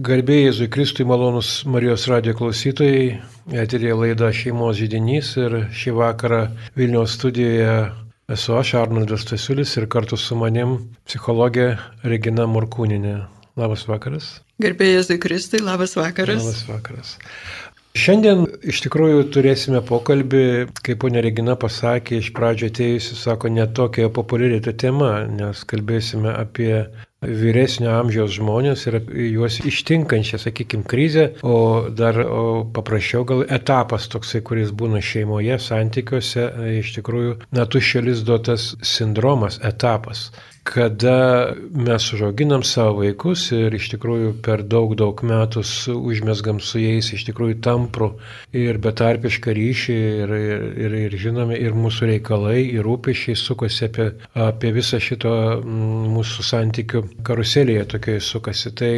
Garbėjai Jėzui Kristui malonus Marijos radijo klausytojai, eterėje laida Šeimos žydinys ir šį vakarą Vilniaus studijoje esu aš, Arnoldas Tasiulis ir kartu su manim psichologė Regina Morkūninė. Labas vakaras. Garbėjai Jėzui Kristui, labas vakaras. Labas vakaras. Šiandien iš tikrųjų turėsime pokalbį, kaip ponė Regina pasakė, iš pradžio atėjusi, sako, netokia populiari ta tema, nes kalbėsime apie vyresnio amžiaus žmonės ir juos ištinkančią, sakykime, krizę, o dar o paprasčiau gal etapas toksai, kuris būna šeimoje, santykiuose, iš tikrųjų, na, tuščiolis duotas sindromas, etapas kada mes užauginam savo vaikus ir iš tikrųjų per daug, daug metų užmesgam su jais iš tikrųjų tamprų ir betarpišką ryšį ir, ir, ir, ir žinome, ir mūsų reikalai, ir rūpešiai sukasi apie, apie visą šito mūsų santykių karuselėje tokioje sukasi. Tai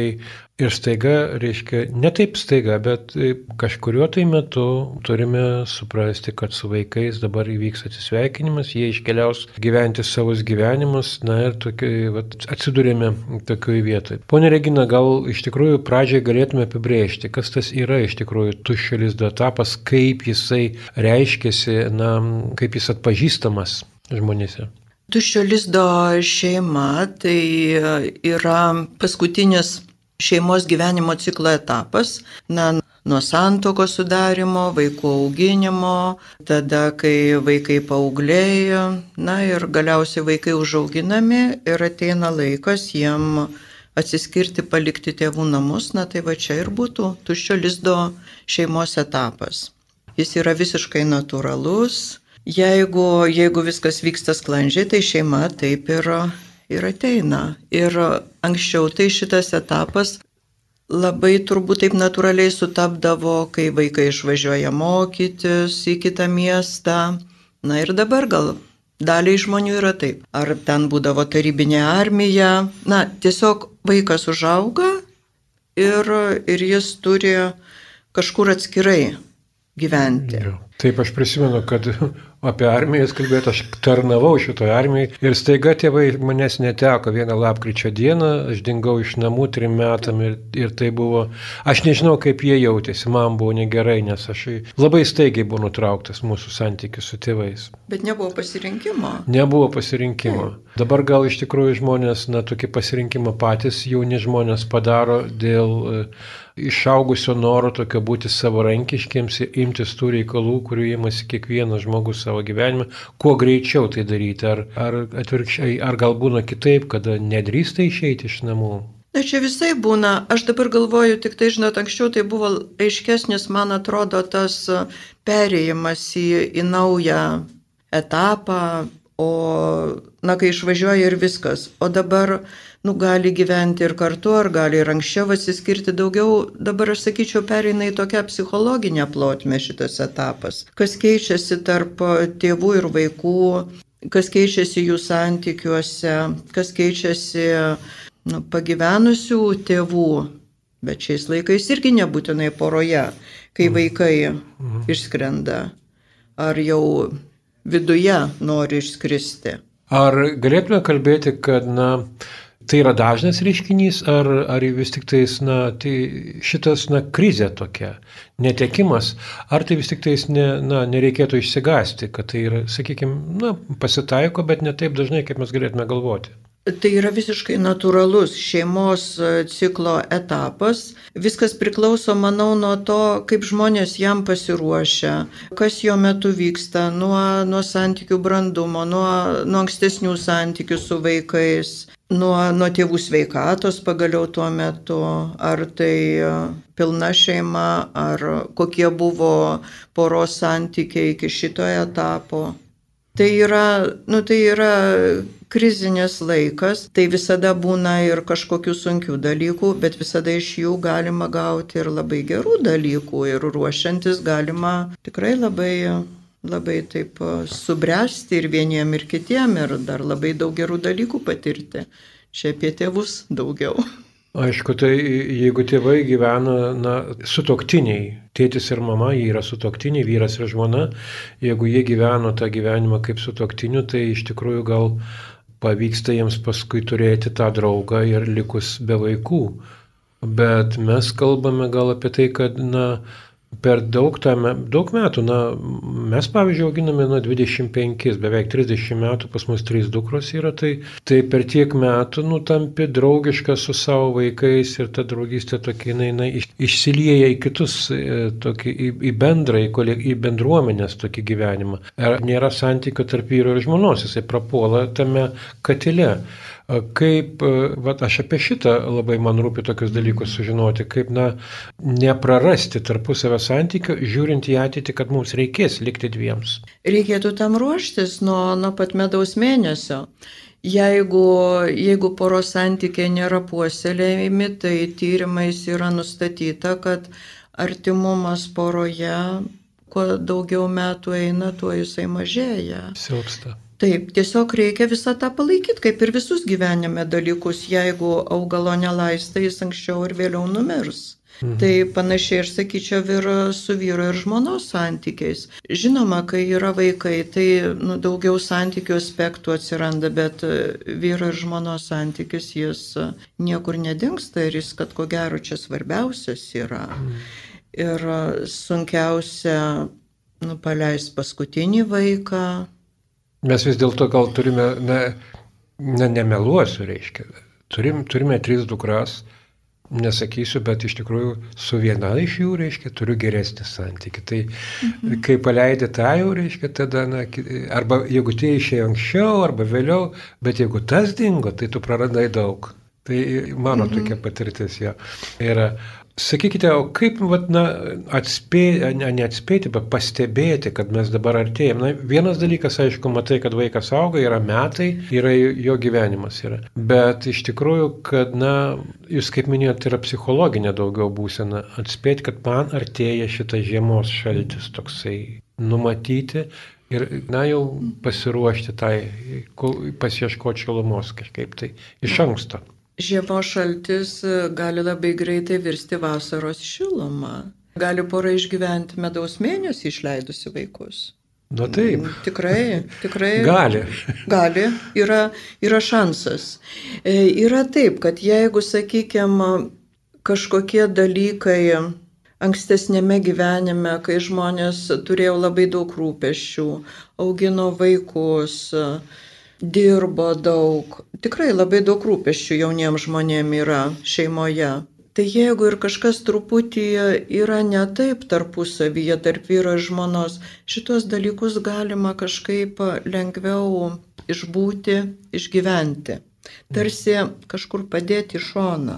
Ir staiga, reiškia, ne taip staiga, bet kažkuriuo tai metu turime suprasti, kad su vaikais dabar įvyks atsisveikinimas, jie iškeliaus gyventi savus gyvenimus, na ir tokiai, vat, atsidūrėme tokioje vietoje. Pone Regina, gal iš tikrųjų pradžiai galėtume apibrėžti, kas tas yra iš tikrųjų tuščiolis etapas, kaip jisai reiškiasi, na, kaip jis atpažįstamas žmonėse. Tuščio lizdo šeima tai yra paskutinis šeimos gyvenimo ciklo etapas. Na, nuo santoko sudarimo, vaikų auginimo, tada, kai vaikai paauglėjo, na ir galiausiai vaikai užauginami ir ateina laikas jiem atsiskirti, palikti tėvų namus, na tai va čia ir būtų tuščio lizdo šeimos etapas. Jis yra visiškai natūralus. Jeigu, jeigu viskas vyksta sklandžiai, tai šeima taip ir ir ateina. Ir anksčiau tai šitas etapas labai turbūt taip natūraliai sutapdavo, kai vaikai išvažiuoja mokytis į kitą miestą. Na ir dabar gal daliai žmonių yra taip. Ar ten būdavo tarybinė armija. Na, tiesiog vaikas užauga ir, ir jis turi kažkur atskirai gyventi. Jo. Taip, aš prisimenu, kad apie armijas kalbėti, aš tarnavau šitoje armijoje ir staiga tėvai manęs neteko vieną lapkričio dieną, aš dingau iš namų trim metam ir, ir tai buvo, aš nežinau, kaip jie jautėsi, man buvo negerai, nes aš labai staigiai buvau nutrauktas mūsų santykius su tėvais. Bet nebuvo pasirinkimo. Nebuvo pasirinkimo. Taip. Dabar gal iš tikrųjų žmonės, na, tokį pasirinkimą patys jauni žmonės padaro dėl uh, išaugusio noro tokio būti savarankiškiams ir imtis tų reikalų, kurių įmasi kiekvienas žmogus savo gyvenime, kuo greičiau tai daryti. Ar, ar atvirkščiai, ar gal būna kitaip, kada nedrįsta išeiti iš namų? Na čia visai būna, aš dabar galvoju, tik tai žinot, anksčiau tai buvo aiškesnis, man atrodo, tas perėjimas į, į naują etapą, o, na, kai išvažiuoja ir viskas. O dabar nu, gali gyventi ir kartu, ar gali ir anksčiau atsiskirti daugiau. Dabar aš sakyčiau, pereina į tokią psichologinę plotmę šitas etapas. Kas keičiasi tarp tėvų ir vaikų, kas keičiasi jų santykiuose, kas keičiasi nu, pagyvenusių tėvų, bet šiais laikais irgi nebūtinai poroje, kai mhm. vaikai mhm. išskrenda, ar jau viduje nori išskristi. Ar galėtume kalbėti, kad, na, Tai yra dažnas reiškinys, ar, ar vis tik tais, na, tai šitas, na, krizė tokia, netekimas, ar tai vis tik tais, ne, na, nereikėtų išsigasti, kad tai yra, sakykime, na, pasitaiko, bet ne taip dažnai, kaip mes galėtume galvoti. Tai yra visiškai natūralus šeimos e, ciklo etapas. Viskas priklauso, manau, nuo to, kaip žmonės jam pasiruošia, kas jo metu vyksta, nuo, nuo santykių brandumo, nuo, nuo ankstesnių santykių su vaikais, nuo, nuo tėvų sveikatos pagaliau tuo metu, ar tai e, pilna šeima, ar kokie buvo poros santykiai iki šito etapo. Tai yra, nu, tai yra krizinis laikas, tai visada būna ir kažkokių sunkių dalykų, bet visada iš jų galima gauti ir labai gerų dalykų ir ruošiantis galima tikrai labai labai taip subręsti ir vieniem ir kitiem ir dar labai daug gerų dalykų patirti. Čia apie tėvus daugiau. Aišku, tai jeigu tėvai gyvena, na, sutoktiniai, tėtis ir mama, jie yra sutoktiniai, vyras ir žmona, jeigu jie gyveno tą gyvenimą kaip sutoktiniu, tai iš tikrųjų gal pavyksta jiems paskui turėti tą draugą ir likus be vaikų bet mes kalbame gal apie tai, kad, na, per daug, tame, daug metų, na, mes pavyzdžiui auginame nuo 25, beveik 30 metų, pas mus trys dukros yra, tai, tai per tiek metų, nu, tampi draugiška su savo vaikais ir ta draugystė tokia, jinai, na, iš, išsilieja į kitus, e, tokį, į, į bendrą, į, į bendruomenės tokį gyvenimą. Ar nėra santykio tarp vyro ir žmonos, jisai prapuola tame katile. Kaip, va, aš apie šitą labai man rūpi tokius dalykus sužinoti, kaip, na, neprarasti tarpusavio santykio, žiūrint į ateitį, kad mums reikės likti dviems. Reikėtų tam ruoštis nuo, nuo pat medaus mėnesio. Jeigu, jeigu poros santykiai nėra puoselėjami, tai tyrimais yra nustatyta, kad artimumas poroje, kuo daugiau metų eina, tuo jisai mažėja. Silpsta. Taip, tiesiog reikia visą tą palaikyti, kaip ir visus gyvenime dalykus. Jeigu augalo nelaista, jis anksčiau ir vėliau numirs. Mhm. Tai panašiai ir sakyčiau ir su vyru ir žmonos santykiais. Žinoma, kai yra vaikai, tai nu, daugiau santykių aspektų atsiranda, bet vyro ir žmonos santykis jis niekur nedingsta ir jis, kad ko gero čia svarbiausias yra. Mhm. Ir sunkiausia nu, paleisti paskutinį vaiką, Mes vis dėlto gal turime, na, na nemeluosiu, reiškia, turim, turime tris dukras, nesakysiu, bet iš tikrųjų su viena iš jų, reiškia, turiu geresnį santykį. Tai mhm. kai paleidė tą jau, reiškia, tada, na, arba jeigu tai išėjo anksčiau, arba vėliau, bet jeigu tas dingo, tai tu praradai daug. Tai mano mhm. tokia patirtis jo. yra. Sakykite, o kaip vat, na, atspėti, ne, neatspėti, bet pastebėti, kad mes dabar artėjame. Na, vienas dalykas, aišku, matai, kad vaikas auga, yra metai, yra jo gyvenimas. Yra. Bet iš tikrųjų, kad, na, jūs kaip minėjote, yra psichologinė daugiau būsena, atspėti, kad man artėja šitas žiemos šaltis toksai numatyti ir, na, jau pasiruošti tai, pasieškoti šilumos kažkaip tai iš anksto žiemos šaltis e, gali labai greitai virsti vasaros šilumą. Gali pora išgyventi medaus mėnesį išleidusi vaikus. Na taip. Mm, tikrai, tikrai. Gali. Gali, yra, yra šansas. E, yra taip, kad jeigu, sakykime, kažkokie dalykai ankstesnėme gyvenime, kai žmonės turėjo labai daug rūpešių, augino vaikus, dirbo daug, tikrai labai daug rūpeščių jauniems žmonėms yra šeimoje. Tai jeigu ir kažkas truputį yra ne taip tarpusavyje, tarp vyro ir žmonos, šitos dalykus galima kažkaip lengviau išbūti, išgyventi. Tarsi kažkur padėti į šoną.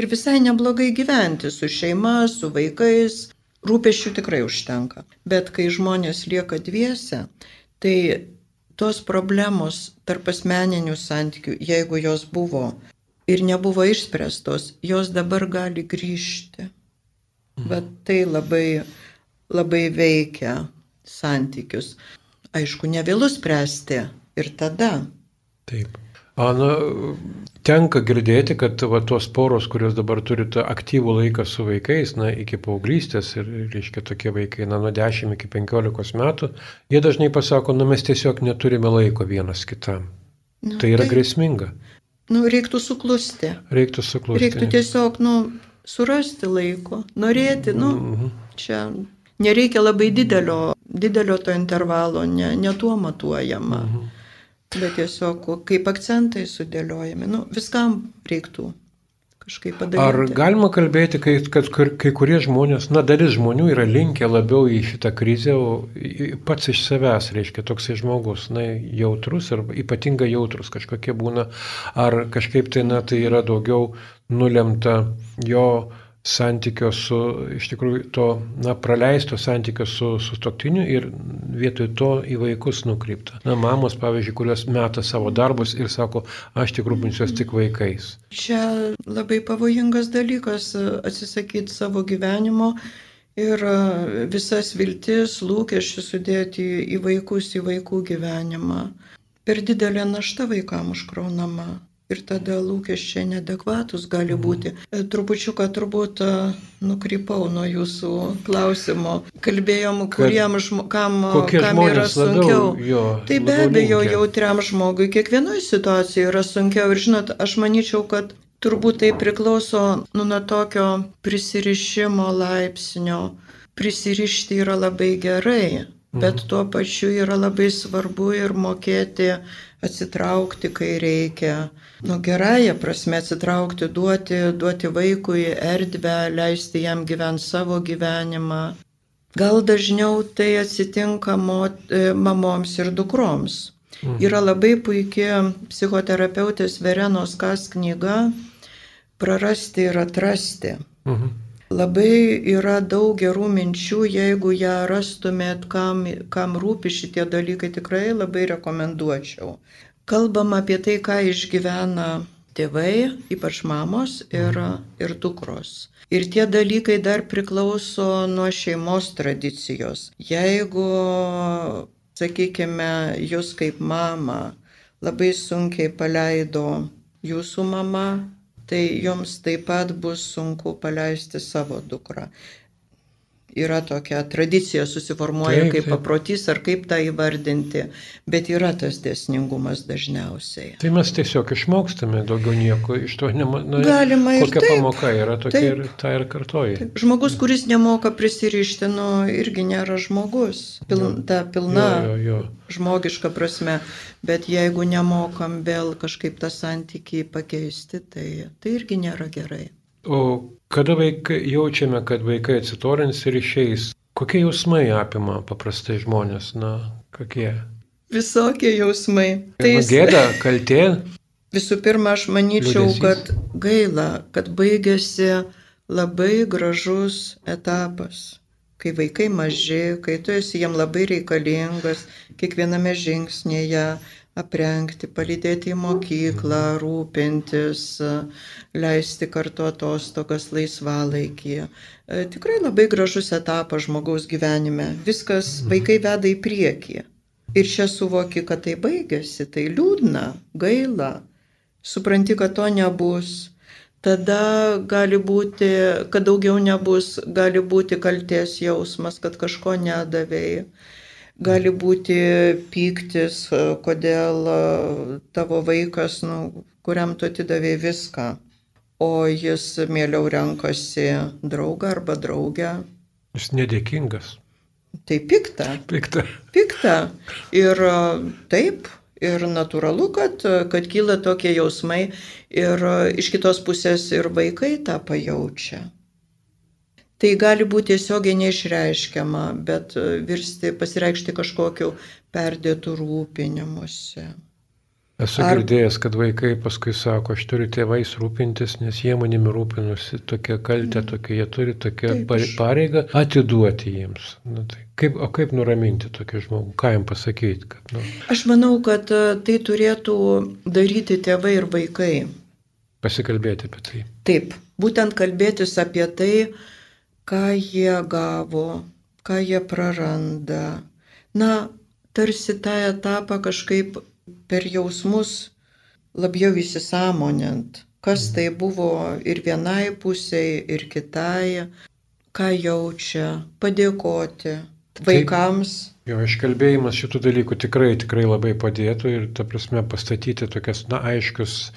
Ir visai neblogai gyventi su šeima, su vaikais. Rūpešių tikrai užtenka. Bet kai žmonės lieka dviese, tai tos problemos tarp asmeninių santykių, jeigu jos buvo ir nebuvo išspręstos, jos dabar gali grįžti. Mhm. Bet tai labai, labai veikia santykius. Aišku, nevėlus spręsti ir tada. Taip. Na, tenka girdėti, kad va, tos poros, kurios dabar turi tą aktyvų laiką su vaikais, na, iki paauglystės ir, reiškia, tokie vaikai, na, nuo 10 iki 15 metų, jie dažnai pasako, na, mes tiesiog neturime laiko vienas kitam. Nu, tai yra tai, grėsminga. Nu, reiktų suklusti. Reiktų suklusti. Reiktų tiesiog, nu, surasti laiko, norėti, nu, -hmm. čia nereikia labai didelio, didelio to intervalo, ne, ne tuo matuojama. -hmm. Bet tiesiog kaip akcentai sudėliojami, nu, viskam reiktų kažkaip padaryti. Ar galima kalbėti, kai, kad kai kurie žmonės, na dalis žmonių yra linkę labiau į šitą krizę, pats iš savęs, reiškia, toksai žmogus, na, jautrus ar ypatingai jautrus kažkokie būna, ar kažkaip tai, na, tai yra daugiau nulemta jo santykio su, iš tikrųjų, to, na, praleisto santykio su, su toktiniu ir vietoj to į vaikus nukreipta. Na, mamos, pavyzdžiui, kurios meta savo darbus ir sako, aš tik rūpinsiuos tik vaikais. Čia labai pavojingas dalykas atsisakyti savo gyvenimo ir visas viltis, lūkesčius sudėti į vaikus, į vaikų gyvenimą. Per didelė našta vaikam užkraunama. Ir tada lūkesčiai nedekvatus gali mhm. būti. E, trupučiuką turbūt e, nukrypau nuo jūsų klausimo. Kalbėjom, kuriem, žmo, kam, kam yra sunkiau. Labiau, jo, tai be abejo, jautriam žmogui kiekvienoje situacijoje yra sunkiau. Ir žinot, aš manyčiau, kad Turbūt tai priklauso nu, nuo tokio prisirišimo laipsnio. Prisirišti yra labai gerai, bet tuo pačiu yra labai svarbu ir mokėti atsitraukti, kai reikia. Nu, gerąją prasme atsitraukti, duoti, duoti vaikui erdvę, leisti jam gyventi savo gyvenimą. Gal dažniau tai atsitinka mot, e, mamoms ir dukroms. Mhm. Yra labai puikia psichoterapeutės Verenos Kas knyga Prarasti ir atrasti. Mhm. Labai yra daug gerų minčių, jeigu ją rastumėt, kam, kam rūpi šitie dalykai, tikrai labai rekomenduočiau. Kalbam apie tai, ką išgyvena tėvai, ypač mamos ir, ir dukros. Ir tie dalykai dar priklauso nuo šeimos tradicijos. Jeigu, sakykime, jūs kaip mama labai sunkiai paleido jūsų mama, tai joms taip pat bus sunku paleisti savo dukrą. Yra tokia tradicija susiformuoja taip, kaip taip. paprotys ar kaip tą įvardinti, bet yra tas desningumas dažniausiai. Tai mes tiesiog išmokstame daugiau nieko iš to, nema, na, galima ir kokia taip, pamoka yra tokia taip, ir tą ir kartoji. Taip. Žmogus, kuris nemoka prisirišti, nu, irgi nėra žmogus, pil, ta pilna jo, jo, jo. žmogiška prasme. Bet jeigu nemokam vėl kažkaip tą santykį pakeisti, tai, tai irgi nėra gerai. O kada vaikai, jaučiame, kad vaikai atsitorins ir išeis, kokie jausmai apima paprastai žmonės? Na, kokie? Visokie jausmai. Tai gėda, kaltė. Visų pirma, aš manyčiau, liūdėsys. kad gaila, kad baigėsi labai gražus etapas kai vaikai maži, kai tu esi jiem labai reikalingas, kiekviename žingsnėje aprengti, palydėti į mokyklą, rūpintis, leisti kartu atostogas laisvalaikį. E, tikrai labai gražus etapas žmogaus gyvenime. Viskas vaikai veda į priekį. Ir čia suvoki, kad tai baigėsi, tai liūdna, gaila. Supranti, kad to nebus tada gali būti, kad daugiau nebus, gali būti kalties jausmas, kad kažko nedavėjai. Gali būti pyktis, kodėl tavo vaikas, nu, kuriam tu atidavėjai viską, o jis mieliau renkasi draugą arba draugę. Jis nedėkingas. Tai pikta. Pikta. Pikta. Ir taip, Ir natūralu, kad, kad kyla tokie jausmai ir iš kitos pusės ir vaikai tą pajaučia. Tai gali būti tiesiogiai neišreiškiama, bet virsti, pasireikšti kažkokiu perdėtų rūpinimuose. Esu Ar... girdėjęs, kad vaikai paskui sako, aš turiu tėvais rūpintis, nes jie manimi rūpinusi, tokia kaltė, mm. tokia, jie turi tokią pareigą atiduoti jiems. Na, tai kaip, o kaip nuraminti tokį žmogų, ką jam pasakyti? Kad, nu... Aš manau, kad e, tai turėtų daryti tėvai ir vaikai. Pasikalbėti apie tai. Taip, būtent kalbėtis apie tai, ką jie gavo, ką jie praranda. Na, tarsi tą etapą kažkaip per jausmus labiau įsisamonint, kas tai buvo ir vienai pusiai, ir kitai, ką jaučia, padėkoti vaikams. Taip. Jo iškalbėjimas šitų dalykų tikrai, tikrai labai padėtų ir, ta prasme, pastatyti tokias, na, aiškius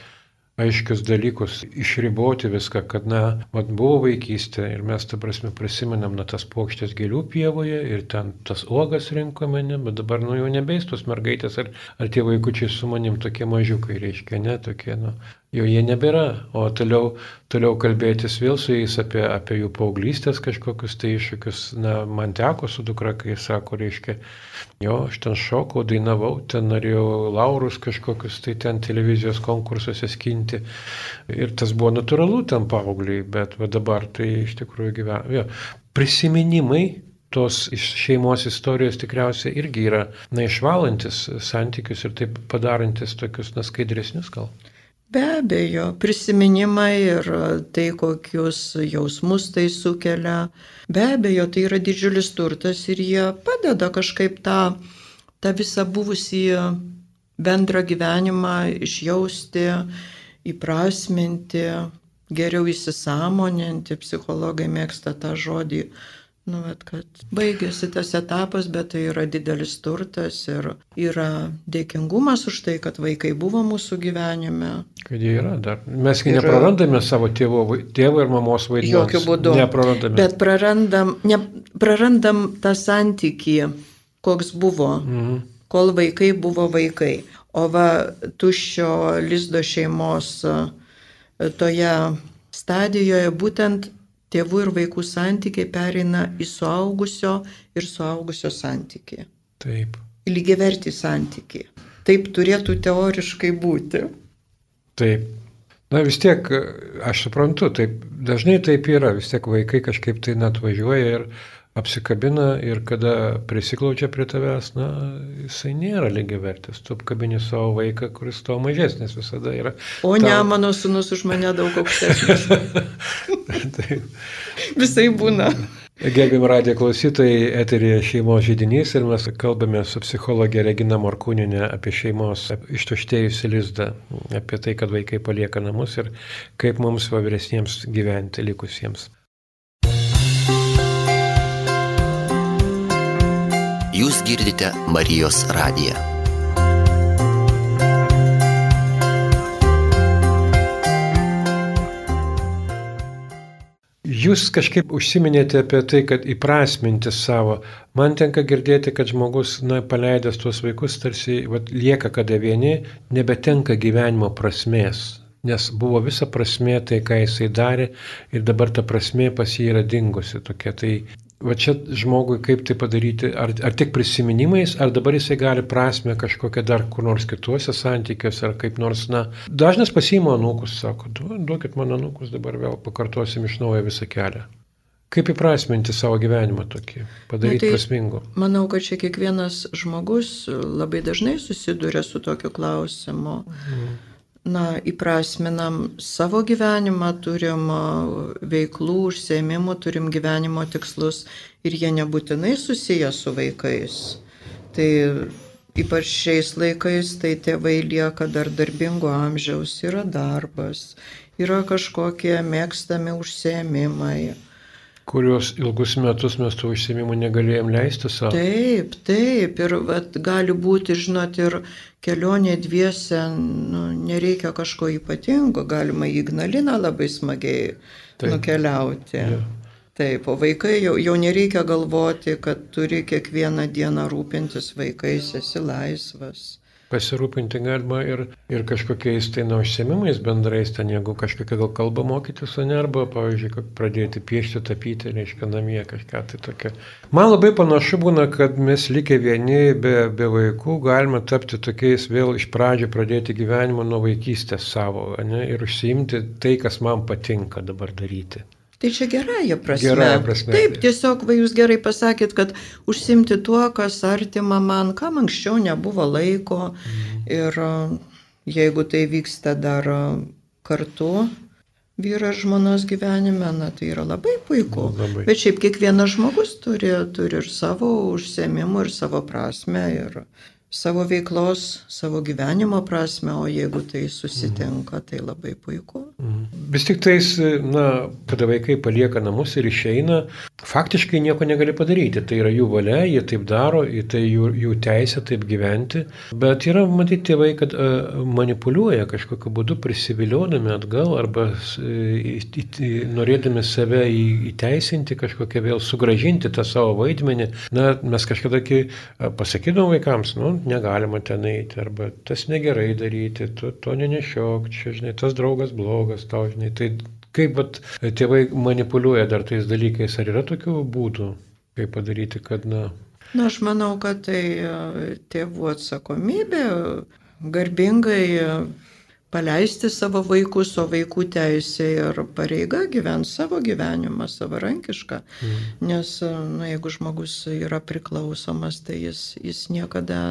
aiškius dalykus, išriboti viską, kad, na, mat buvo vaikystė ir mes, ta prasme, prisimenam, na, tas pokštės gėlių pievoje ir ten tas uogas rinkome, ne, bet dabar, nu, jau nebeis tos mergaitės ar, ar tie vaikučiai su manim tokie mažiukai, reiškia, ne, tokie, nu, jau jie nebėra, o toliau, toliau kalbėtis vėl su jais apie, apie jų paauglystės kažkokius tai iššūkius. Na, man teko su dukra, kai sako, reiškia, jo, aš ten šokau, dainavau, ten norėjau laurus kažkokius tai ten televizijos konkursuose skinti. Ir tas buvo natūralu tam paaugliai, bet va, dabar tai iš tikrųjų gyvena. Prisiminimai tos iš šeimos istorijos tikriausiai irgi yra, na, išvalantis santykius ir taip padarantis tokius, na, skaidresnius gal. Be abejo, prisiminimai ir tai, kokius jausmus tai sukelia. Be abejo, tai yra didžiulis turtas ir jie padeda kažkaip tą, tą visą buvusį bendrą gyvenimą išjausti, įprasminti, geriau įsisamoninti. Psichologai mėgsta tą žodį Nu, vat, kad baigėsi tas etapas, bet tai yra didelis turtas ir yra dėkingumas už tai, kad vaikai buvo mūsų gyvenime. Kad jie yra dar. Mes ir... neprarandame savo tėvo, tėvo ir mamos vaidmens. Jokių būdų. Neprarandame. Bet prarandam, ne, prarandam tą santykį, koks buvo, mhm. kol vaikai buvo vaikai. O va tuščio lizdo šeimos toje stadijoje būtent tėvų ir vaikų santykiai pereina į suaugusio ir suaugusio santykį. Taip. Lygiavertį santykį. Taip turėtų teoriškai būti. Taip. Na vis tiek, aš suprantu, taip, dažnai taip yra, vis tiek vaikai kažkaip tai net važiuoja ir apsikabina ir kada prisiklaučia prie tavęs, na, jisai nėra lygiai vertis. Tu apkabini savo vaiką, kuris tavo mažesnis visada yra. O tau... ne, mano sunus už mane daug aukštesnis. Visai būna. Gerbim radijo klausytojai, eterija šeimos žydinys ir mes kalbame su psichologė Regina Morkūninė apie šeimos ištuštėjusi lizdą, apie tai, kad vaikai palieka namus ir kaip mums vyresniems gyventi likusiems. Jūs girdite Marijos radiją. Jūs kažkaip užsiminėte apie tai, kad įprasminti savo. Man tenka girdėti, kad žmogus, na, paleidęs tuos vaikus, tarsi vat, lieka kada vieni, nebetenka gyvenimo prasmės. Nes buvo visa prasmė tai, ką jisai darė ir dabar ta prasmė pas jį yra dingusi tokia. Tai Va čia žmogui kaip tai padaryti, ar, ar tik prisiminimais, ar dabar jisai gali prasme kažkokią dar kur nors kituose santykiuose, ar kaip nors, na, dažnas pasiima anūkus, sako, duokit man anūkus, dabar vėl pakartosim iš naujo visą kelią. Kaip įprasminti savo gyvenimą tokį, padaryti Na, tai, prasmingu? Manau, kad čia kiekvienas žmogus labai dažnai susiduria su tokiu klausimu. Mm na, įprasminam savo gyvenimą, turim veiklų, užsiemimų, turim gyvenimo tikslus ir jie nebūtinai susiję su vaikais. Tai ypač šiais laikais, tai tėvai lieka dar darbingo amžiaus, yra darbas, yra kažkokie mėgstami užsiemimai kuriuos ilgus metus mes tų užsiemimų negalėjom leisti savo. Taip, taip, ir vat, gali būti, žinot, ir kelionė dviese, nu, nereikia kažko ypatingo, galima į Ignaliną labai smagiai taip. nukeliauti. Ja. Taip, o vaikai jau, jau nereikia galvoti, kad turi kiekvieną dieną rūpintis vaikais, esi laisvas pasirūpinti galima ir, ir kažkokiais tai na užsiemimais bendrais, ten jeigu kažkokią gal kalbą mokytis, o ne arba, pavyzdžiui, pradėti piešti, tapyti, reiškia, namie kažką tai tokia. Man labai panašu būna, kad mes likę vieni be, be vaikų galime tapti tokiais vėl iš pradžių pradėti gyvenimą nuo vaikystės savo ne, ir užsiimti tai, kas man patinka dabar daryti. Tai čia gerąją prasme. Gerąją prasme. Taip, tiesiog va, jūs gerai pasakėt, kad užsimti tuo, kas artima man, kam anksčiau nebuvo laiko. Mhm. Ir jeigu tai vyksta dar kartu, vyras žmonos gyvenime, na tai yra labai puiku. Labai. Bet šiaip kiekvienas žmogus turi, turi ir savo užsiemimų, ir savo prasme. Ir savo veiklos, savo gyvenimo prasme, o jeigu tai susitinka, mhm. tai labai puiku. Mhm. Vis tik tais, na, kada vaikai palieka namus ir išeina, faktiškai nieko negali padaryti. Tai yra jų valia, jie taip daro, tai jų, jų teisė taip gyventi. Bet yra, matyti, tėvai, kad uh, manipuliuoja kažkokiu būdu, prisiviliodami atgal arba uh, norėdami save įteisinti, kažkokią vėl sugražinti tą savo vaidmenį. Na, mes kažkada uh, pasakydom vaikams, nu, negalima ten eiti, arba tas negerai daryti, tu to nenešiok, čia, žinai, tas draugas blogas, tau, žinai, tai kaip vat, tėvai manipuliuoja dar tais dalykais, ar yra tokių būdų, kaip padaryti, kad, na. Na, aš manau, kad tai e, tėvų atsakomybė garbingai paleisti savo vaikus, o vaikų teisė ir pareiga gyventi savo gyvenimą savarankišką. Mm. Nes, na, jeigu žmogus yra priklausomas, tai jis, jis niekada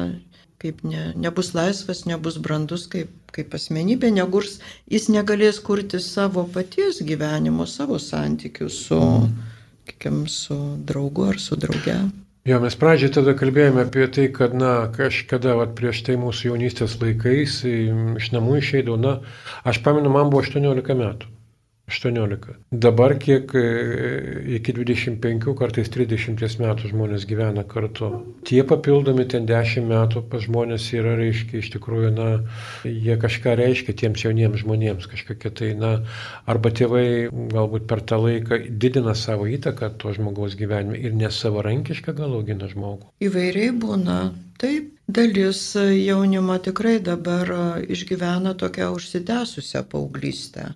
kaip ne, nebus laisvas, nebus brandus kaip, kaip asmenybė, negurs, jis negalės kurti savo paties gyvenimo, savo santykių su, kiek, su draugu ar su drauge. Jo, mes pradžioje tada kalbėjome apie tai, kad, na, kažkada, vat, prieš tai mūsų jaunystės laikais iš namų išeidau, na, aš pamenu, man buvo 18 metų. 18. Dabar kiek e, iki 25, kartais 30 metų žmonės gyvena kartu. Tie papildomi ten 10 metų pas žmonės yra, reiškia, iš tikrųjų, na, jie kažką reiškia tiems jauniems žmonėms, kažkokie tai, na, arba tėvai galbūt per tą laiką didina savo įtaką to žmogaus gyvenime ir nesavarankišką gal augina žmogų. Įvairiai būna. Taip, dalis jaunimo tikrai dabar išgyvena tokią užsitęsusią paauglystę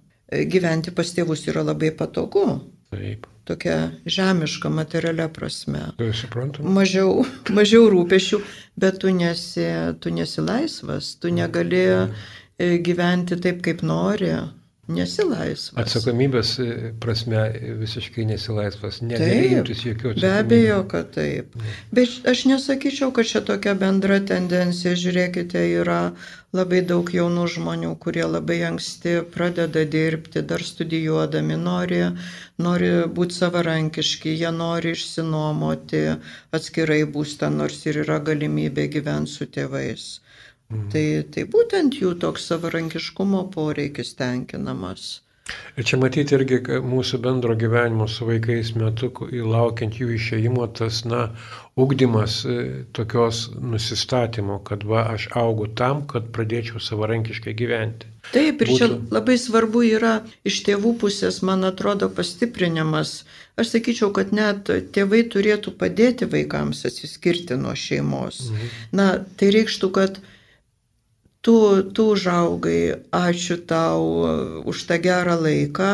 gyventi pas tėvus yra labai patogu. Taip. Tokia žemiška materialia prasme. Tai suprantu. Mažiau, mažiau rūpešių, bet tu nesi, tu nesi laisvas, tu negali e, gyventi taip, kaip nori. Nesi laisvas. Atsakomybės e, prasme visiškai nesilaisvas, negali imtis jokių atsakomybės. Be abejo, kad taip. Bet aš nesakyčiau, kad čia tokia bendra tendencija, žiūrėkite, yra labai daug jaunų žmonių, kurie labai anksti pradeda dirbti, dar studijuodami, nori, nori būti savarankiški, jie nori išsinuomoti atskirai būstą, nors ir yra galimybė gyventi su tėvais. Mhm. Tai, tai būtent jų toks savarankiškumo poreikis tenkinamas. Ir čia matyti irgi mūsų bendro gyvenimo su vaikais metu, laukiant jų išėjimo, tas, na, ugdymas e, tokios nusistatymo, kad va, aš augu tam, kad pradėčiau savarankiškai gyventi. Taip, ir Būtų... čia labai svarbu yra iš tėvų pusės, man atrodo, pastiprinimas. Aš sakyčiau, kad net tėvai turėtų padėti vaikams atsiskirti nuo šeimos. Mhm. Na, tai reikštų, kad tu, tu užaugai, ačiū tau uh, už tą gerą laiką,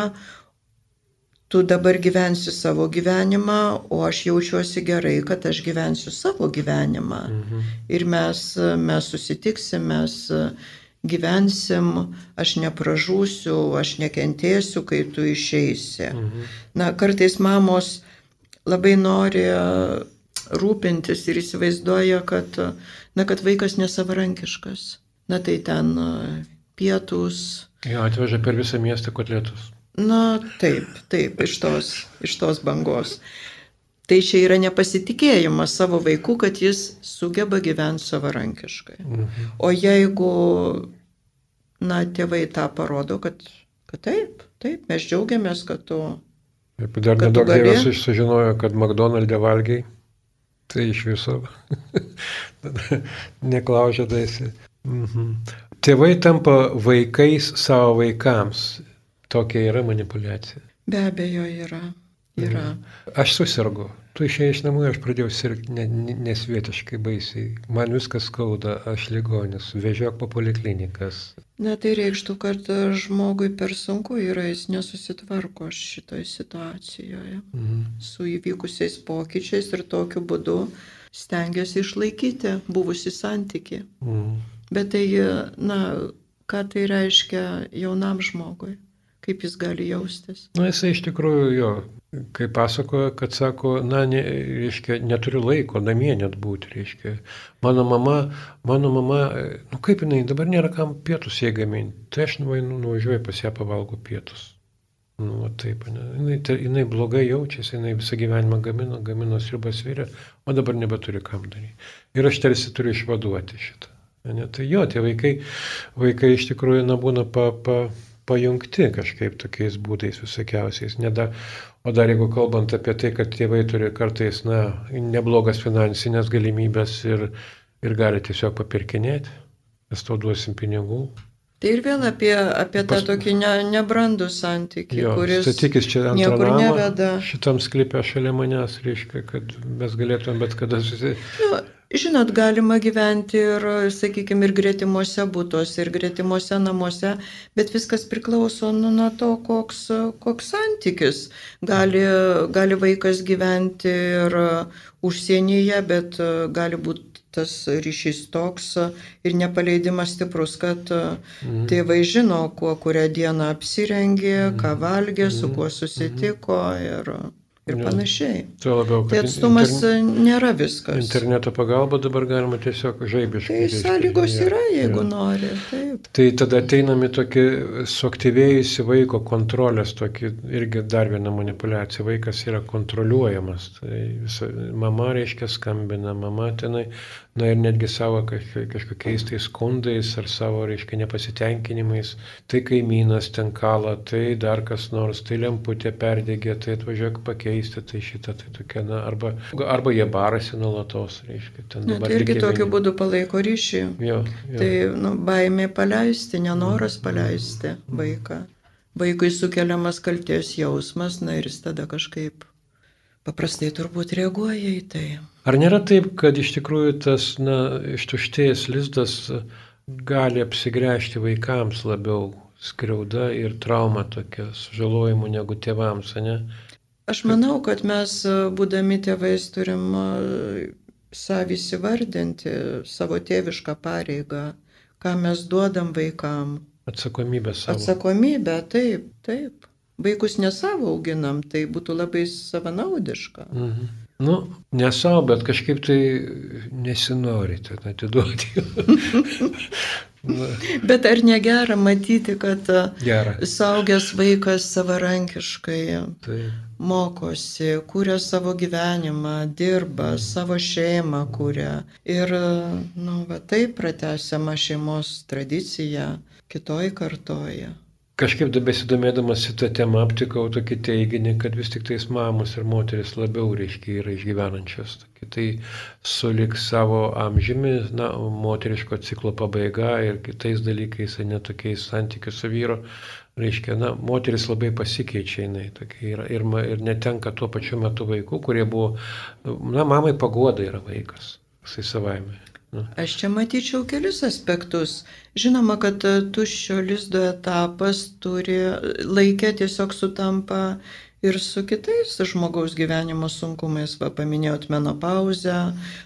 tu dabar gyvensi savo gyvenimą, o aš jaučiuosi gerai, kad aš gyvensiu savo gyvenimą. Mhm. Ir mes, mes susitiksim, mes gyvensim, aš nepražūsiu, aš nekentėsiu, kai tu išeisi. Mhm. Na, kartais mamos labai nori rūpintis ir įsivaizduoja, kad, na, kad vaikas nesavarankiškas na tai ten pietus. Jo, atveža per visą miestą kotletus. Na taip, taip, iš tos, iš tos bangos. Tai čia yra nepasitikėjimas savo vaiku, kad jis sugeba gyventi savarankiškai. Mhm. O jeigu, na, tėvai tą parodo, kad, kad taip, taip, mes džiaugiamės, kad tu... Ir dar nedaug dievas sužinojo, kad McDonald'e valgiai, tai iš viso neklaužia daisi. Mhm. Tėvai tampa vaikais savo vaikams. Tokia yra manipulacija. Be abejo yra. yra. Mhm. Aš susirgu. Tu išėjai iš namų, aš pradėjau sirgti ne, nesvietiškai baisiai. Man viskas skauda, aš ligonis, vežiok po poliklinikas. Na tai reikštų, kad žmogui per sunku yra, jis nesusitvarko šitoje situacijoje mhm. su įvykusiais pokyčiais ir tokiu būdu stengiasi išlaikyti buvusi santyki. Mhm. Bet tai, na, ką tai reiškia jaunam žmogui, kaip jis gali jaustis? Na, jisai iš tikrųjų jo, kaip pasakoja, kad sako, na, ne, reiškia, neturiu laiko namie net būti, reiškia. Mano mama, mano mama, nu kaip jinai, dabar nėra kam pietus jie gaminti, tai aš nuvažiuoju pas ją pavalgo pietus. Nu, va, taip, ne. jinai, ta, jinai blogai jaučiasi, jinai visą gyvenimą gamino, gamino sriubas vyrę, o dabar nebeturi kam daryti. Ir aš tarsi turiu išvaduoti šitą. Ne, tai jo, tie vaikai, vaikai iš tikrųjų nebūna pa, pa, pajungti kažkaip tokiais būdais visokiausiais. Neda, o dar jeigu kalbant apie tai, kad tėvai turi kartais na, neblogas finansinės galimybės ir, ir gali tiesiog papirkinėti, mes tau duosim pinigų. Tai ir vėl apie, apie tą Pas... tokį ne, nebrandų santykį, jo, kuris statykis čia ant niekur neveda. Šitam sklypė šalia manęs, reiškia, kad mes galėtume bet kada susitikti. Nu, Žinot, galima gyventi ir, sakykime, ir gretimuose būtuose, ir gretimuose namuose, bet viskas priklauso nu, nuo to, koks, koks santykis. Gali, gali vaikas gyventi ir užsienyje, bet gali būti tas ryšys toks ir nepaleidimas stiprus, kad mhm. tėvai žino, kuo kurią dieną apsirengė, ką valgė, su kuo mhm. susitiko. Ir... ir Jo. panašiai. Tuo labiau, Tai kad atstumas interne- nėra viskas. interneto pagalba dabar galima tiesiog žaibiškai. Tai reiškia, sąlygos jo, yra, jeigu jo. nori. Taip. Tai tada ateinam į tokį suaktyvėjusi vaiko kontrolės, tokį irgi dar vieną manipulaciją. Vaikas yra kontroliuojamas. Tai visa, mama reiškia skambina, mama tenai, na ir netgi savo kažk- kažkokiais tai skundais ar savo, reiškia, nepasitenkinimais. Tai kaimynas ten kala, tai dar kas nors, tai lemputė perdegė, tai atvažiuok pakeisti, tai šitą, tai tokia, na, arba, arba jie barasi nuolatos, reiškia, ten Na, dabar tai irgi tokiu vieni. būdu palaiko ryšį. Jo, jo. Tai nu, baimė paleisti, nenoras paleisti vaiką. Vaikui sukeliamas kalties jausmas, na ir jis tada kažkaip paprastai turbūt reaguoja į tai. Ar nėra taip, kad iš tikrųjų tas na, ištuštėjęs lizdas gali apsigręžti vaikams labiau skriauda ir trauma tokia, sužalojimu negu tėvams, ne? Aš manau, kad mes, būdami tėvais, turim savį įsivardinti savo tėvišką pareigą, ką mes duodam vaikam. Atsakomybę savo. Atsakomybę, taip, taip. Vaikus ne savo auginam, tai būtų labai savanaudiška. Mhm. Nu, ne savo, bet kažkaip tai nesinori ten atiduoti. Bet ar negera matyti, kad Gera. saugęs vaikas savarankiškai Tai, mokosi, kūrė savo gyvenimą, dirba, savo šeimą kūrė. Ir, nu, va taip pratęsiama šeimos tradicija kitoj kartoje. Kažkaip da besidomėdamas šitą temą aptikau tokį teiginį, kad vis tik tais mamos ir moteris labiau, reiškia, yra išgyvenančios. Tai sulik savo amžiumi, na, moteriško ciklo pabaiga ir kitais dalykais, netokiais santykiais su vyru, reiškia, na, moteris labai pasikeičia jinai tokia yra ir, ir netenka tuo pačiu metu vaikų, kurie buvo, na, mamai pagoda yra vaikas, jisai savaime. Aš čia matyčiau kelis aspektus. Žinoma, kad e, tuščio lizdo etapas turi laikę tiesiog sutampa ir su kitais žmogaus gyvenimo sunkumais. Va, paminėjot menopauzę,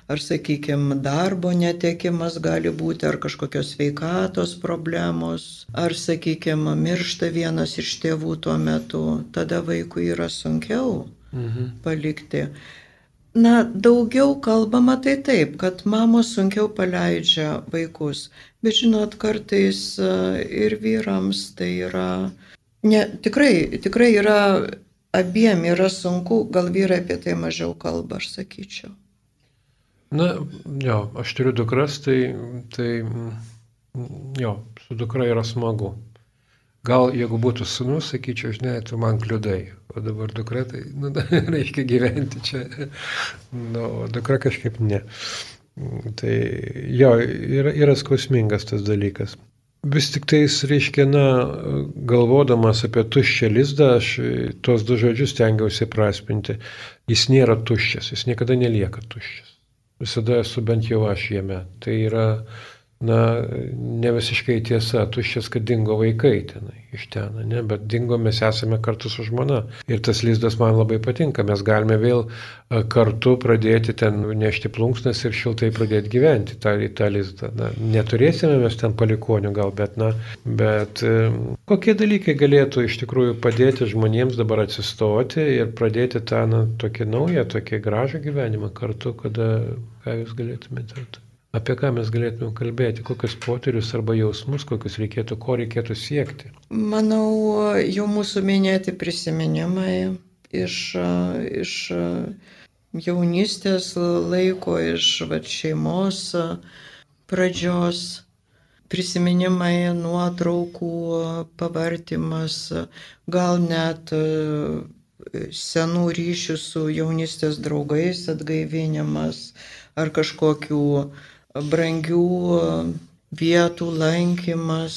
ar, sakykime, darbo netekimas gali būti, ar kažkokios sveikatos problemos, ar, sakykime, miršta vienas iš tėvų tuo metu. Tada vaikui yra sunkiau Mhm. palikti. Na, daugiau kalbama tai taip, kad mamos sunkiau paleidžia vaikus, bet žinot, kartais e, ir vyrams tai yra, ne, tikrai, tikrai yra, abiem yra sunku, gal vyrai apie tai mažiau kalba, aš sakyčiau. Na, jo, aš turiu dukras, tai, tai jo, su dukra yra smagu. Gal jeigu būtų sunus, sakyčiau, žinai, tu man kliudai, o dabar dukra, tai, nu, reikia gyventi čia. Nu, o dukra kažkaip ne. Tai jo, yra, yra skausmingas tas dalykas. Vis tik tais, reiškia, na, galvodamas apie tuščią lizdą, aš tuos du žodžius tengiausi praspinti. Jis nėra tuščias, jis niekada nelieka tuščias visada esu bent jau aš jame. Tai yra, na, ne visiškai tiesa, tuščias, kad dingo vaikai tenai iš ten, ne, bet dingo mes esame kartu su žmona. Ir tas lizdas man labai patinka, mes galime vėl kartu pradėti ten nešti plunksnas ir šiltai pradėti gyventi tą, tą lizdą. Na, neturėsime mes ten palikonių gal, bet, na, bet e, kokie dalykai galėtų iš tikrųjų padėti žmonėms dabar atsistoti ir pradėti tą, na, tokį naują, tokį gražų gyvenimą kartu, kada, ką jūs galėtumėte? Apie ką mes galėtume kalbėti, kokius potyrius arba jausmus, kokius reikėtų, ko reikėtų siekti. Manau, jau mūsų minėti prisiminimai iš, iš jaunystės laiko, iš vat, šeimos pradžios, prisiminimai, nuotraukų pavartimas, gal net e, senų ryšių su jaunystės draugais atgaivinimas ar kažkokių brangių vietų lankymas.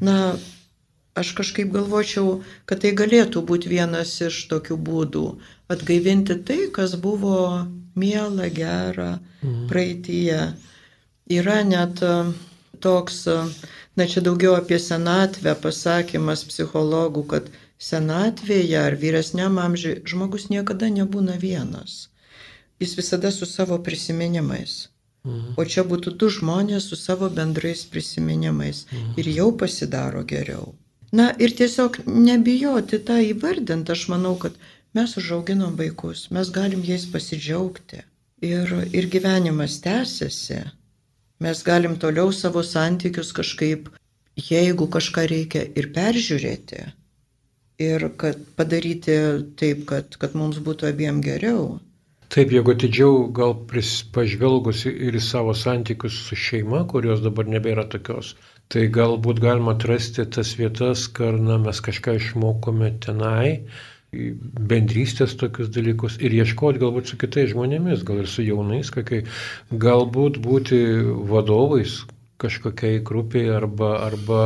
Na, aš kažkaip galvočiau, kad tai galėtų būti vienas iš tokių būdų - atgaivinti tai, kas buvo miela, gera praeitie. Yra net e, toks, e, na čia daugiau apie senatvę pasakymas psichologų, kad senatvėje ar vyresniam amžiui žmogus niekada nebūna vienas. Jis visada su savo prisiminimais. Mhm. O čia būtų du žmonės su savo bendrais prisiminimais. Ir jau pasidaro geriau. Na ir tiesiog nebijoti tą įvardinti, aš manau, kad mes užauginom vaikus, mes galim jais pasidžiaugti. Ir, ir gyvenimas tęsiasi. Mes galim toliau savo santykius kažkaip, jeigu kažką reikia ir peržiūrėti. Ir kad padaryti taip, kad, kad mums būtų abiem geriau. Taip, jeigu atidžiau gal pažvelgus ir į savo santykius su šeima, kurios dabar nebėra tokios, tai galbūt galima atrasti tas vietas, kur na, mes kažką išmokome tenai, bendrystės tokius dalykus ir ieškoti galbūt su kitais žmonėmis, gal ir su jaunais, kokiai, galbūt būti vadovais, kažkokiai grupiai arba, arba,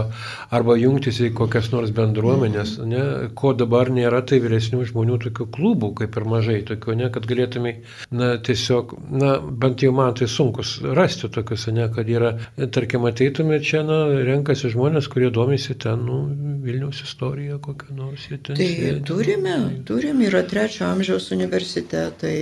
arba jungtis į kokias nors bendruomenės. Ne? Ko dabar nėra, tai vyresnių žmonių tokių klubų, kaip ir mažai tokių, ne? kad galėtumai, na, tiesiog, na, bent jau man tai sunkus rasti tokius, ne, kad yra, tarkim, ateitume čia, na, renkasi žmonės, kurie domisi ten, nu, Vilniaus istorija kokią nors. Tai sėdė. turime, turime, yra trečio amžiaus universitetai,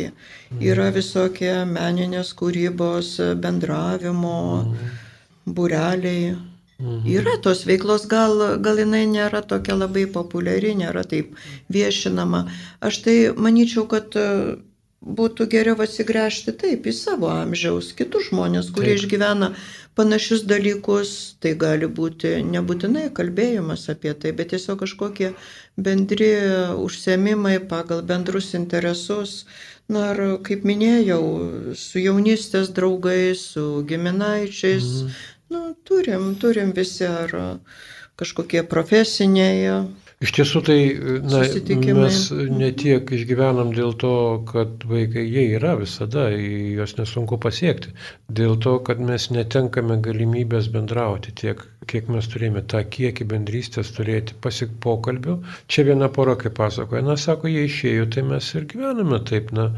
yra mhm. visokie meninės kūrybos, bendravimo. Mm bureliai. Mhm. Yra tos veiklos, gal, gal jinai nėra tokia labai populiari, nėra taip viešinama. Aš tai manyčiau, kad e, būtų geriau atsigręžti taip į savo amžiaus, kitus žmonės, kurie taip. išgyvena panašius dalykus. Tai gali būti nebūtinai kalbėjimas apie tai, bet tiesiog kažkokie bendri užsiemimai pagal bendrus interesus. Na ir kaip minėjau, su jaunystės draugais, su giminaičiais, mhm. Nu, turim, turim visi ar kažkokie profesiniai Iš tiesų tai na, mes ne tiek išgyvenam dėl to, kad vaikai jie yra visada, juos nesunku pasiekti. Dėl to, kad mes netenkame galimybės bendrauti tiek, kiek mes turėjome tą kiekį bendrystės turėti pasik pokalbių. Čia viena pora, kaip pasakoja, na, sako, jie išėjo, tai mes ir gyvename taip, na,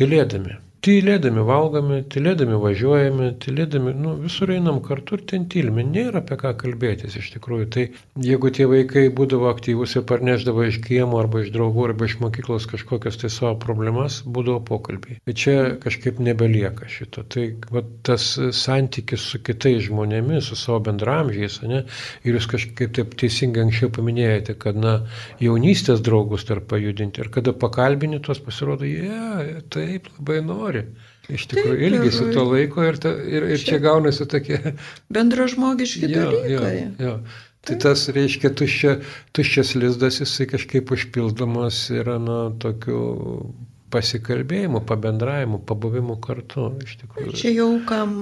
tylėdami. Tylėdami valgome, tylėdami važiuojame, tylėdami, nu, visur einam kartu ir ten tylime, nėra apie ką kalbėtis iš tikrųjų. Tai jeigu tie vaikai būdavo aktyvus ir parneždavo iš kiemo arba iš draugų arba iš mokyklos kažkokias tai savo problemas, būdavo pokalbiai. Bet čia kažkaip nebelieka šito. Tai va, tas santykis su kitais žmonėmis, su savo bendramžiais, ne, ir jūs kažkaip taip teisingai anksčiau paminėjote, kad, na, jaunystės draugus tarp pajudinti ir kada pakalbini tuos pasirodo, jie yeah, taip labai nori nori. Iš tikrųjų, Taip, ilgisi to laiko ir, ta, ir, ir čia gaunasi tokie... Bendražmogiški jo, dalykai. Jo, jo. Tai tas reiškia tuščia, tuščias lizdas, jisai kažkaip užpildomas yra na, tokiu pasikalbėjimu, pabendravimu, pabuvimu kartu. Čia jau kam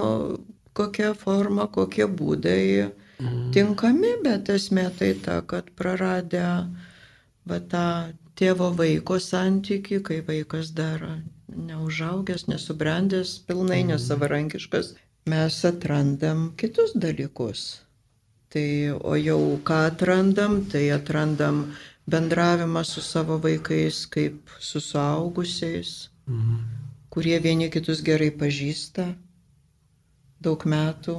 kokia forma, kokie būdai mm. tinkami, bet esmė tai ta, kad praradę va, tą tėvo vaiko santyki, kai vaikas dar neužaugęs, nesubrendęs, pilnai mhm. nesavarankiškas, mes atrandam kitus dalykus. Tai, o jau ką atrandam, tai atrandam bendravimą su savo vaikais kaip su suaugusiais, mhm. kurie vieni kitus gerai pažįsta, daug metų,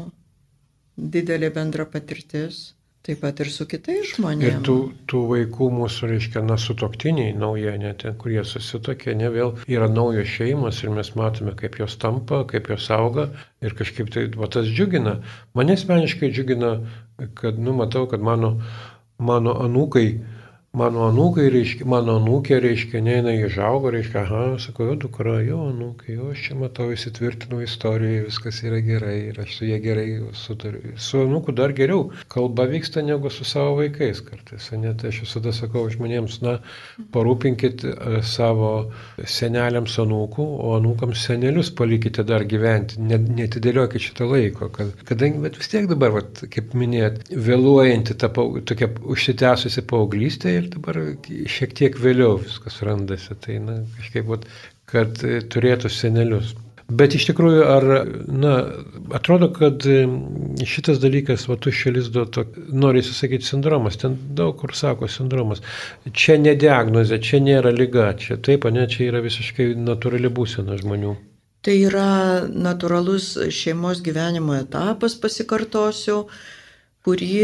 didelė bendra patirtis. Taip pat ir su kitais žmonėmis. Ir tų, tų vaikų mūsų, reiškia, na, sutoktiniai nauja, net kurie susitokė, ne vėl yra naujos šeimos ir mes matome, kaip jos tampa, kaip jos auga ir kažkaip tai, va, tas džiugina. Mane asmeniškai džiugina, kad, nu, matau, kad mano, mano anūkai, mano anūkai, reiškia, mano anūkė, reiškia, ne, jinai išaugo, reiškia, aha, sakau, jo dukra, jo anūkai, jo aš čia matau, įsitvirtinau istorijoje, viskas yra gerai ir aš su jie gerai sutariu. Su anūku dar geriau, kalba vyksta negu su savo vaikais kartais. Net aš visada sakau žmonėms, na, parūpinkit e, savo seneliams anūkų, o anūkams senelius palikite dar gyventi, netidėliokit šitą laiko, kad, kadangi, bet vis tiek dabar, vat, kaip minėjot, vėluojanti ta tokia užsitęsusi paauglystė ir dabar šiek tiek vėliau viskas randasi. Tai na, kažkaip, vat, kad e, turėtų senelius. Bet iš tikrųjų, ar, na, atrodo, kad e, šitas dalykas, va, tuščio lizdo, nori susakyti sindromas, ten daug kur sako sindromas. Čia ne diagnozė, čia nėra lyga, čia taip, ne, čia yra visiškai natūrali būsena žmonių. Tai yra natūralus šeimos gyvenimo etapas, pasikartosiu, kurį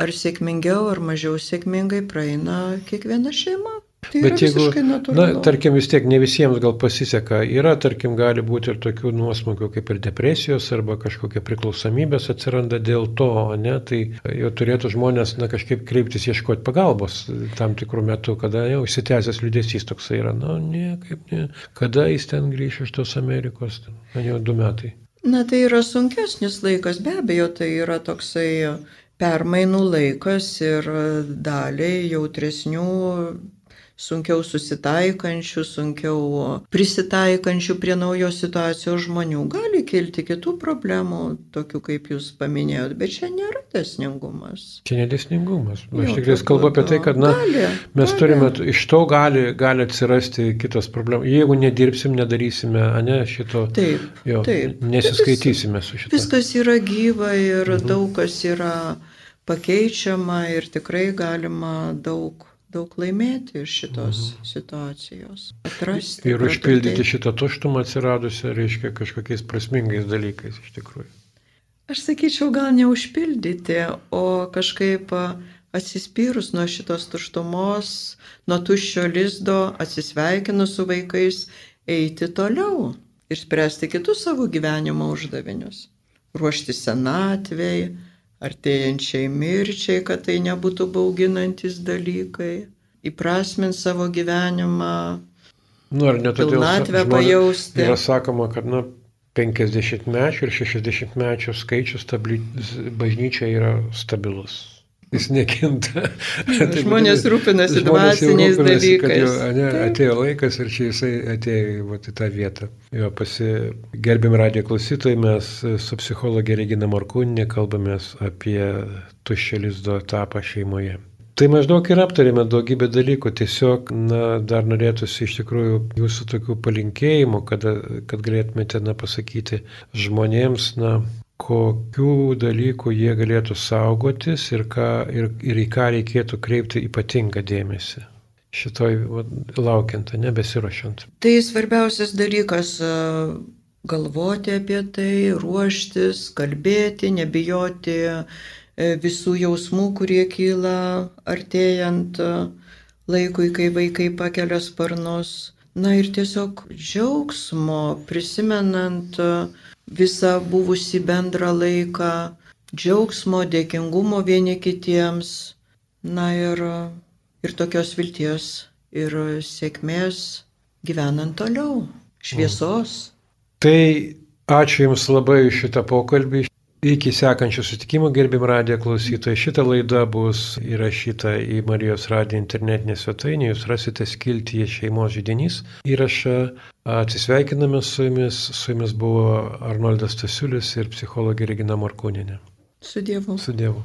ar sėkmingiau, ar mažiau sėkmingai praeina kiekviena šeima. Tai Bet jeigu, na, tarkim, vis tiek ne visiems gal pasiseka, yra, tarkim, gali būti ir tokių nuosmukių kaip ir depresijos arba kažkokia priklausomybės atsiranda dėl to, ne, tai jau turėtų žmonės, na, kažkaip kreiptis ieškoti pagalbos tam tikrų metų, kada jau įsitęsęs liūdėsys toksai yra, na, ne, kaip ne, kada jis ten grįš iš tos Amerikos, ten, jau du metai. Na, tai yra sunkesnis laikas, be abejo, tai yra toksai permainų laikas ir daliai jautresnių sunkiau susitaikančių, sunkiau prisitaikančių prie naujos situacijos žmonių. Gali kilti kitų problemų, tokių kaip jūs paminėjot, bet čia nėra desningumas. Čia nedesningumas. Aš tikrai kalbu apie tai, kad na, gali, mes gali. turime, iš to gali, gali atsirasti kitos problemos. Jeigu nedirbsim, nedarysime, ne, šito, taip, jo, taip. nesiskaitysime su šito. Viskas yra gyva ir mhm. daug kas yra pakeičiama ir tikrai galima daug daug laimėti iš šitos mhm. situacijos. Atrasti. Ir užpildyti šitą tuštumą atsiradusią, reiškia, kažkokiais prasmingais dalykais iš tikrųjų. Aš sakyčiau, gal neužpildyti, o kažkaip atsispyrus nuo šitos tuštumos, nuo tuščio lizdo, atsisveikinus su vaikais, eiti toliau ir spręsti kitus savo gyvenimo uždavinius. Ruošti senatvėjai, artėjančiai mirčiai, kad tai nebūtų bauginantis dalykai, įprasmint savo gyvenimą, nu, ar ne todėl pilnatvę pajausti. Yra sakoma, kad na, 50 mečių ir 60 mečių skaičius bažnyčia yra stabilus jis nekinta. žmonės rūpinasi dvasiniais rūpinasi, dalykais. Jau, ne, atėjo laikas ir čia jisai atėjo vat, į tą vietą. Jo, pasi... Gerbim radijo klausytojai, mes su psichologė Regina Markūninė kalbamės apie tuščializdo etapą šeimoje. Tai maždaug ir aptarėme daugybę dalykų, tiesiog, na, dar norėtųsi iš tikrųjų jūsų tokių palinkėjimų, kad, kad galėtumėte, na, pasakyti žmonėms, na, kokių dalykų jie galėtų saugotis ir, ką, ir, ir į ką reikėtų kreipti ypatingą dėmesį. Šitoj laukiant, nebesirošiant. Tai svarbiausias dalykas galvoti apie tai, ruoštis, kalbėti, nebijoti visų jausmų, kurie kyla artėjant laikui, kai vaikai pakelia sparnus. Na ir tiesiog džiaugsmo, prisimenant uh, visą buvusi bendrą laiką, džiaugsmo, dėkingumo vieni kitiems, na ir, ir tokios vilties ir sėkmės gyvenant toliau, šviesos. Tai ačiū Jums labai šitą pokalbį. Iki sekančių sutikimų, gerbim radijo klausytojai, šita laida bus įrašyta į Marijos radijo internetinę svetainę, jūs rasite skiltyje šeimos žydinys. Įrašą atsisveikiname su jumis, su jumis buvo Arnoldas Tasiulis ir psichologė Regina Markūninė. Su Dievu. Su Dievu.